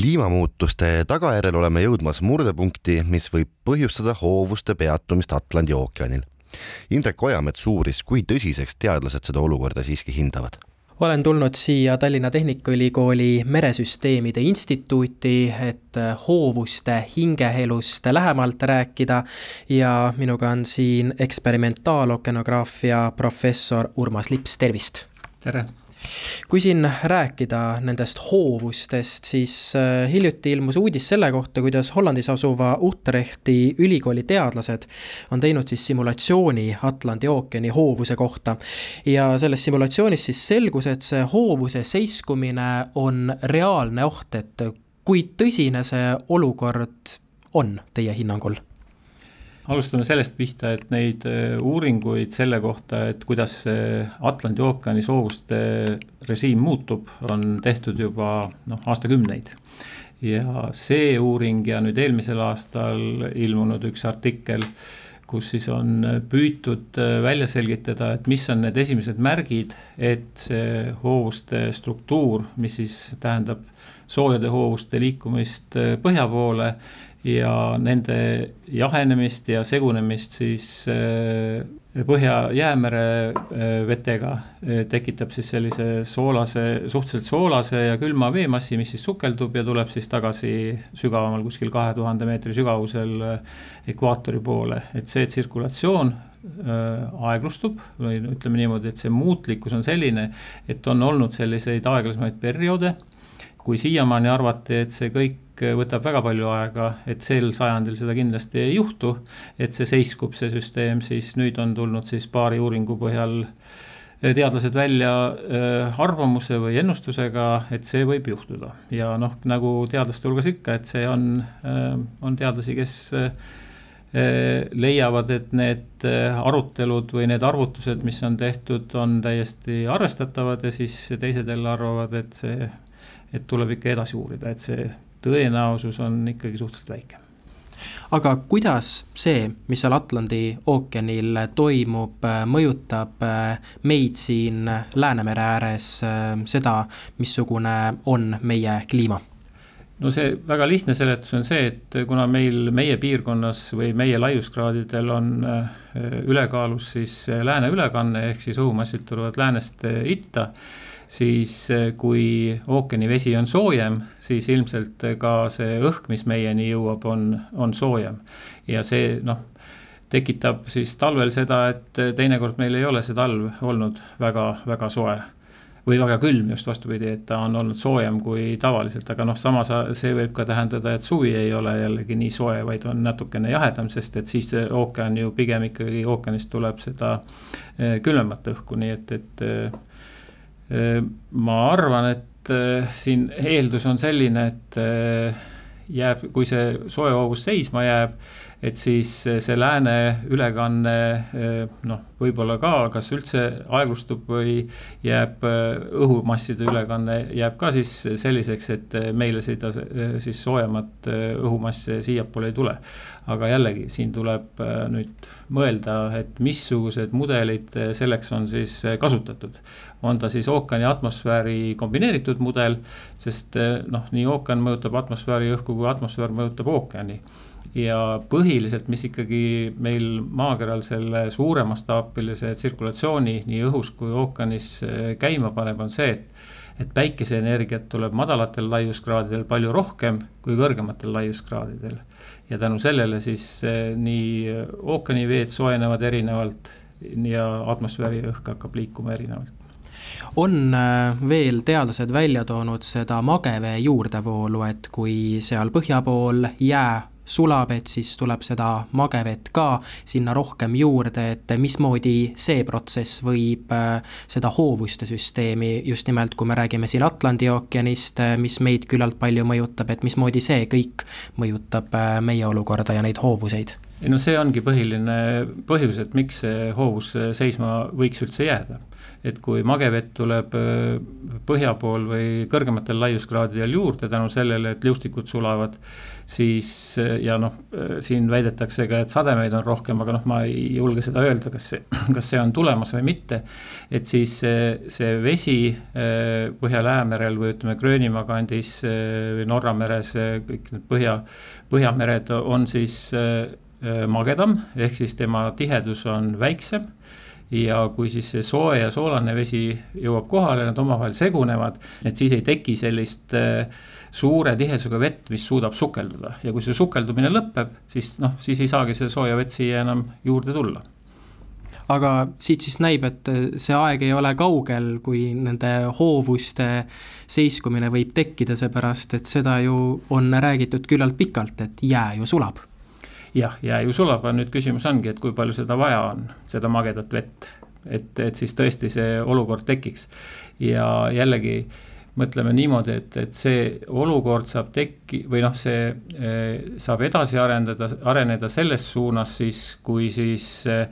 kliimamuutuste tagajärjel oleme jõudmas murdepunkti, mis võib põhjustada hoovuste peatumist Atlandi ookeanil. Indrek Ojamets uuris, kui tõsiseks teadlased seda olukorda siiski hindavad olen tulnud siia Tallinna Tehnikaülikooli Meresüsteemide Instituuti, et hoovuste hingeelust lähemalt rääkida ja minuga on siin eksperimentaalookeanograafia professor Urmas Lips, tervist! tere! Kui siin rääkida nendest hoovustest, siis äh, hiljuti ilmus uudis selle kohta, kuidas Hollandis asuva Utrechti ülikooli teadlased on teinud siis simulatsiooni Atlandi ookeani hoovuse kohta. ja selles simulatsioonis siis selgus, et see hoovuse seiskumine on reaalne oht, et kui tõsine see olukord on teie hinnangul alustame sellest pihta, et neid äh, uuringuid selle kohta, et kuidas see Atlandi ookeani soovuste režiim muutub, on tehtud juba noh, aastakümneid. ja see uuring ja nüüd eelmisel aastal ilmunud üks artikkel, kus siis on püütud äh, välja selgitada, et mis on need esimesed märgid, et see hoovuste struktuur, mis siis tähendab soojade hoovuste liikumist äh, põhja poole ja nende jahenemist ja segunemist siis äh, Põhja-Jäämere äh, vetega äh, tekitab siis sellise soolase, suhteliselt soolase ja külma veemassi, mis siis sukeldub ja tuleb siis tagasi sügavamal, kuskil kahe tuhande meetri sügavusel ekvaatori poole, et see tsirkulatsioon aeglustub või ütleme niimoodi, et see muutlikkus on selline, et on olnud selliseid aeglasemaid perioode kui siiamaani arvati, et see kõik võtab väga palju aega, et sel sajandil seda kindlasti ei juhtu, et see seiskub, see süsteem, siis nüüd on tulnud siis paari uuringu põhjal teadlased välja äh, arvamuse või ennustusega, et see võib juhtuda. ja noh, nagu teadlaste hulgas ikka, et see on, on teadlasi, kes leiavad, et need arutelud või need arvutused, mis on tehtud, on täiesti arvestatavad ja siis teised jälle arvavad, et see et tuleb ikka edasi uurida, et see tõenäosus on ikkagi suhteliselt väike aga kuidas see, mis seal Atlandi ookeanil toimub, mõjutab meid siin Läänemere ääres, seda, missugune on meie kliima? no see väga lihtne seletus on see, et kuna meil, meie piirkonnas või meie laiuskraadidel on ülekaalus siis lääne ülekanne, ehk siis õhumassid tulevad läänest itta siis eh, kui ookeani vesi on soojem, siis ilmselt ka see õhk, mis meieni jõuab, on, on soojem. ja see noh, tekitab siis talvel seda, et teinekord meil ei ole see talv olnud väga, väga soe või väga külm, just vastupidi, et ta on olnud soojem kui tavaliselt, aga noh, samas see võib ka tähendada, et suvi ei ole jällegi nii soe, vaid on natukene jahedam, sest et siis ookean ju pigem ikkagi ookeanist tuleb seda eh, külmemat õhku, nii et, et eh, ma arvan, et äh, siin eeldus on selline, et äh, jääb, kui see soojahoovus seisma jääb, et siis see lääne ülekanne äh, noh, võib-olla ka, kas üldse aeglustub või jääb õhumasside ülekanne jääb ka siis selliseks, et meile seda siis soojemat õhumassi siiapoole ei tule. aga jällegi, siin tuleb nüüd mõelda, et missugused mudelid selleks on siis kasutatud on ta siis ookeani atmosfääri kombineeritud mudel, sest eh, noh, nii ookean mõjutab atmosfääri õhku kui atmosfäär mõjutab ookeani. Ja põhiliselt, mis ikkagi meil maakeral selle suuremastaapilise tsirkulatsiooni nii õhus kui ookeanis eh, käima paneb, on see, et et päikeseenergiat tuleb madalatel laiuskraadidel palju rohkem kui kõrgematel laiuskraadidel. ja tänu sellele siis eh, nii ookeaniveed soojenevad erinevalt ja atmosfääri õhk hakkab liikuma erinevalt on äh, veel teadlased välja toonud seda magevee juurdevoolu, et kui seal põhja pool jää sulab, et siis tuleb seda magevett ka sinna rohkem juurde, et mismoodi see protsess võib äh, seda hoovuste süsteemi, just nimelt kui me räägime siin Atlandi ookeanist, äh, mis meid küllalt palju mõjutab, et mismoodi see kõik mõjutab meie olukorda ja neid hoovuseid? Ei no see ongi põhiline põhjus, et miks see hoovus seisma võiks üldse jääda et kui magevett tuleb äh, põhja pool või kõrgematel laiuskraadidel juurde tänu sellele, et liustikud sulavad, siis äh, ja noh, äh, siin väidetakse ka, et sademeid on rohkem, aga noh, ma ei julge seda öelda, kas see, kas see on tulemas või mitte. et siis see, see vesi Põhja-Läämerel või ütleme, Gröönimaa kandis või Norra meres, kõik need põhja, põhjamered on siis magedam, ehk siis tema tihedus on väiksem ja kui siis see soe ja soolane vesi jõuab kohale, nad omavahel segunevad, et siis ei teki sellist äh, suure tihedusega vett, mis suudab sukelduda. Ja kui see sukeldumine lõpeb, siis noh, siis ei saagi see sooja vett siia enam juurde tulla. Aga siit siis näib, et see aeg ei ole kaugel, kui nende hoovuste seiskumine võib tekkida, seepärast et seda ju on räägitud küllalt pikalt, et jää ju sulab jah, jää ju sulab, nüüd küsimus ongi, et kui palju seda vaja on, seda magedat vett. et, et siis tõesti see olukord tekiks ja jällegi mõtleme niimoodi, et, et see olukord saab tekki või noh, see eh, saab edasi arendada, areneda selles suunas siis, kui siis eh,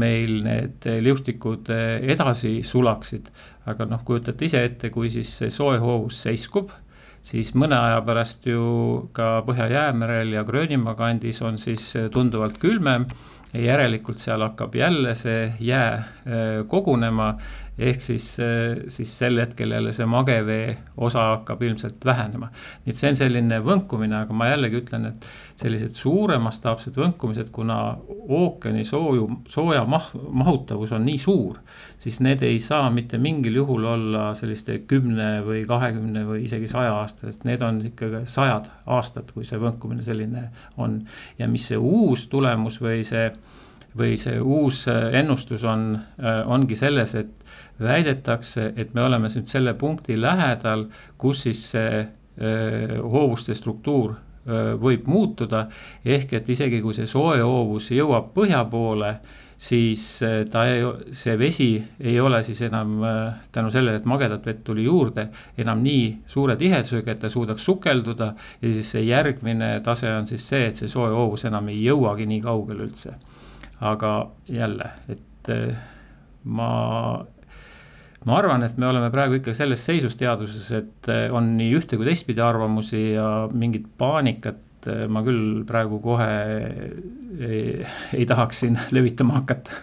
meil need liustikud eh, edasi sulaksid. aga noh, kujutate ise ette, kui siis see soe hoovus seiskub siis mõne aja pärast ju ka Põhja-Jäämerel ja Gröönimaa kandis on siis tunduvalt külmem ja järelikult seal hakkab jälle see jää kogunema ehk siis, siis sel hetkel jälle see magevee osa hakkab ilmselt vähenema. nii et see on selline võnkumine, aga ma jällegi ütlen, et sellised suure mastaapsed võnkumised, kuna ookeani sooju, sooja mah-, mahutavus on nii suur, siis need ei saa mitte mingil juhul olla selliste kümne või kahekümne või isegi saja aastased, need on ikkagi sajad aastad, kui see võnkumine selline on. ja mis see uus tulemus või see või see uus ennustus on, ongi selles, et väidetakse, et me oleme nüüd selle punkti lähedal, kus siis see hoovuste struktuur võib muutuda. ehk et isegi kui see soe hoovus jõuab põhja poole, siis ta ei, see vesi ei ole siis enam tänu sellele, et magedat vett tuli juurde, enam nii suure tihedusega, et ta suudaks sukelduda. ja siis see järgmine tase on siis see, et see soe hoovus enam ei jõuagi nii kaugele üldse. Aga jälle, et ma ma arvan, et me oleme praegu ikka selles seisus teaduses, et eh, on nii ühte kui teistpidi arvamusi ja mingit paanikat eh, ma küll praegu kohe ei, ei tahaks siin levitama hakata.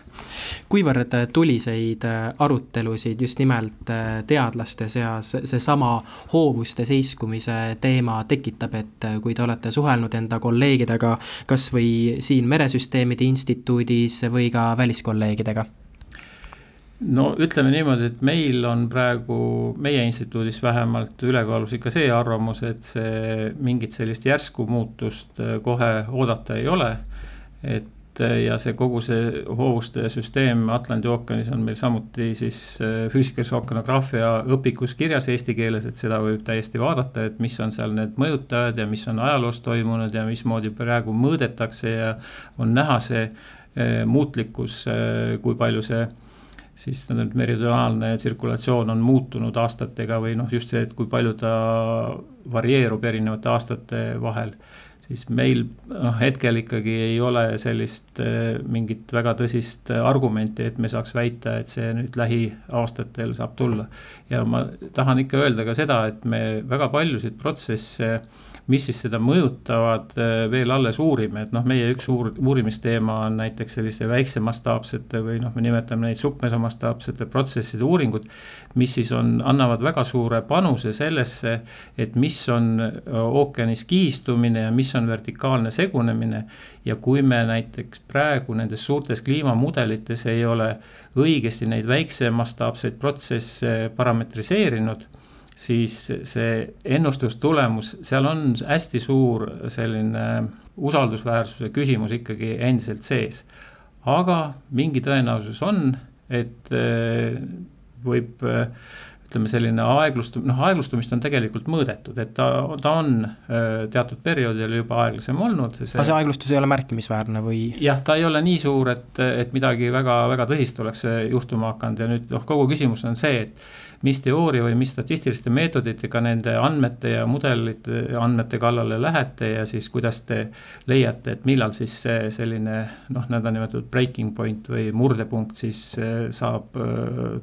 Kuivõrd tuliseid arutelusid just nimelt teadlaste seas seesama hoovuste seiskumise teema tekitab, et kui te olete suhelnud enda kolleegidega kas või siin Meresüsteemide Instituudis või ka väliskolleegidega no ütleme niimoodi, et meil on praegu, meie instituudis vähemalt ülekaalus ikka see arvamus, et see mingit sellist järsku muutust äh, kohe oodata ei ole. et äh, ja see kogu see hoovuste süsteem Atlandi ookeanis on meil samuti siis äh, füüsikalise ookeanograafia õpikus kirjas eesti keeles, et seda võib täiesti vaadata, et mis on seal need mõjutajad ja mis on ajaloos toimunud ja mismoodi praegu mõõdetakse ja on näha see muutlikkus, kui palju see siis tähendab, meridionaalne tsirkulatsioon on muutunud aastatega või noh, just see, et kui palju ta varieerub erinevate aastate vahel. Siis meil noh, hetkel ikkagi ei ole sellist eh, mingit väga tõsist argumenti, et me saaks väita, et see nüüd lähiaastatel saab tulla. ja ma tahan ikka öelda ka seda, et me väga paljusid protsesse mis siis seda mõjutavad, äh, veel alles uurime, et noh, meie üks uur-, uurimisteema on näiteks selliste väikse mastaapsete või noh, me nimetame neid submesomastaapsete protsesside uuringud, mis siis on, annavad väga suure panuse sellesse, et mis on ookeanis kihistumine ja mis on vertikaalne segunemine. ja kui me näiteks praegu nendes suurtes kliimamudelites ei ole õigesti neid väikse mastaapseid protsesse parametriseerinud siis see ennustustulemus, seal on hästi suur selline usaldusväärsuse küsimus ikkagi endiselt sees. aga mingi tõenäosus on, et eh, võib eh, ütleme, selline aeglustum-, noh, aeglustumist on tegelikult mõõdetud, et ta, ta on teatud perioodil juba aeglasem olnud. aga see aeglustus ei ole märkimisväärne või? jah, ta ei ole nii suur, et, et midagi väga, väga tõsist oleks juhtuma hakanud ja nüüd noh, kogu küsimus on see, et mis teooria või mis statistiliste meetoditega nende andmete ja mudelite andmete kallale lähete ja siis kuidas te leiate, et millal siis see selline noh, nõndanimetatud breaking point või murdepunkt siis saab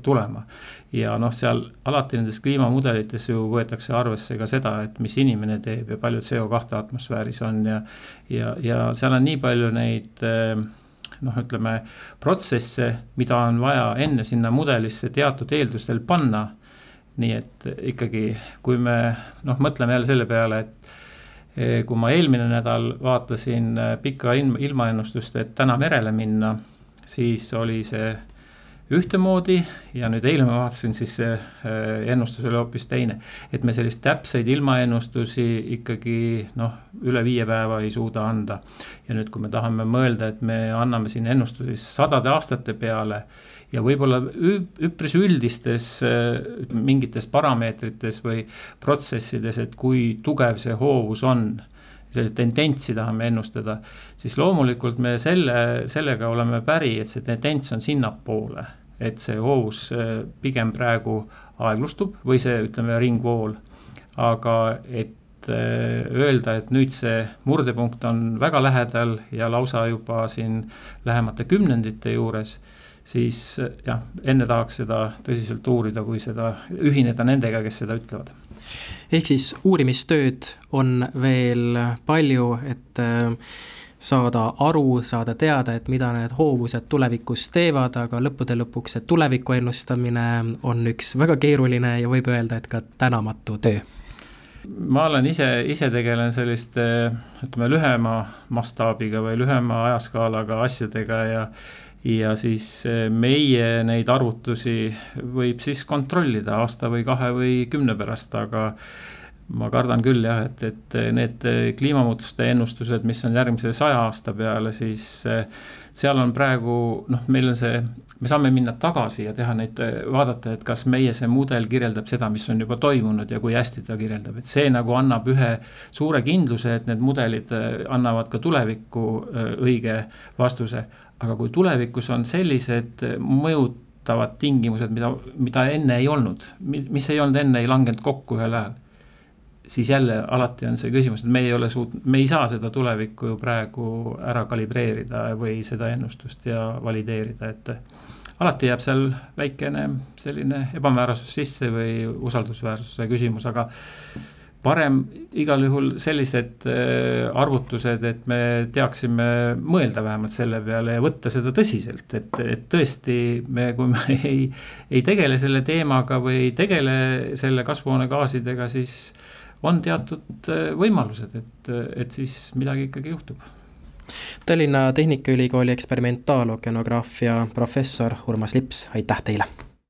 tulema. ja noh, seal alati nendes kliimamudelites ju võetakse arvesse ka seda, et mis inimene teeb ja palju CO2 atmosfääris on ja ja, ja seal on nii palju neid noh, ütleme protsesse, mida on vaja enne sinna mudelisse teatud eeldustel panna. nii et ikkagi, kui me noh, mõtleme jälle selle peale, et eh, kui ma eelmine nädal vaatasin eh, pika ilmaennustust, et täna merele minna, siis oli see ühtemoodi ja nüüd eile ma vaatasin, siis see äh, ennustus oli hoopis teine. et me sellist täpseid ilmaennustusi ikkagi noh, üle viie päeva ei suuda anda. ja nüüd, kui me tahame mõelda, et me anname siin ennustusi sadade aastate peale ja võib-olla üpris üldistes äh, mingites parameetrites või protsessides, et kui tugev see hoovus on sellist tendentsi tahame ennustada, siis loomulikult me selle, sellega oleme päri, et see tendents on sinnapoole et see hoovus pigem praegu aeglustub või see, ütleme, ringvool. aga et äh, öelda, et nüüd see murdepunkt on väga lähedal ja lausa juba siin lähemate kümnendite juures, siis jah, enne tahaks seda tõsiselt uurida, kui seda, ühineda nendega, kes seda ütlevad. ehk siis uurimistööd on veel palju, et äh, saada aru, saada teada, et mida need hoovused tulevikus teevad, aga lõppude lõpuks see tuleviku ennustamine on üks väga keeruline ja võib öelda, et ka tänamatu töö ma olen ise, ise tegelen selliste ütleme, lühema mastaabiga või lühema ajaskaalaga asjadega ja ja siis meie neid arvutusi võib siis kontrollida aasta või kahe või kümne pärast, aga ma kardan küll jah, et, et need kliimamuutuste ennustused, mis on järgmise saja aasta peale, siis eh, seal on praegu noh, meil on see, me saame minna tagasi ja teha neid, vaadata, et kas meie see mudel kirjeldab seda, mis on juba toimunud ja kui hästi ta kirjeldab, et see nagu annab ühe suure kindluse, et need mudelid eh, annavad ka tulevikku eh, õige vastuse. Aga kui tulevikus on sellised mõjutavad tingimused, mida, mida enne ei olnud, mis ei olnud enne, ei langenud kokku ühel ajal siis jälle alati on see küsimus, et me ei ole suutnud, me ei saa seda tulevikku ju praegu ära kalibreerida või seda ennustust ja valideerida, et alati jääb seal väikene selline ebamäärasus sisse või usaldusväärsuse küsimus, aga parem igal juhul sellised äh, arvutused, et me teaksime mõelda vähemalt selle peale ja võtta seda tõsiselt, et, et tõesti me, kui me ei, ei tegele selle teemaga või ei tegele selle kasvuhoonegaasidega, siis on teatud äh, võimalused, et, et siis midagi ikkagi juhtub. Tallinna Tehnikaülikooli eksperimentaalookeanograafia professor Urmas Lips, aitäh teile!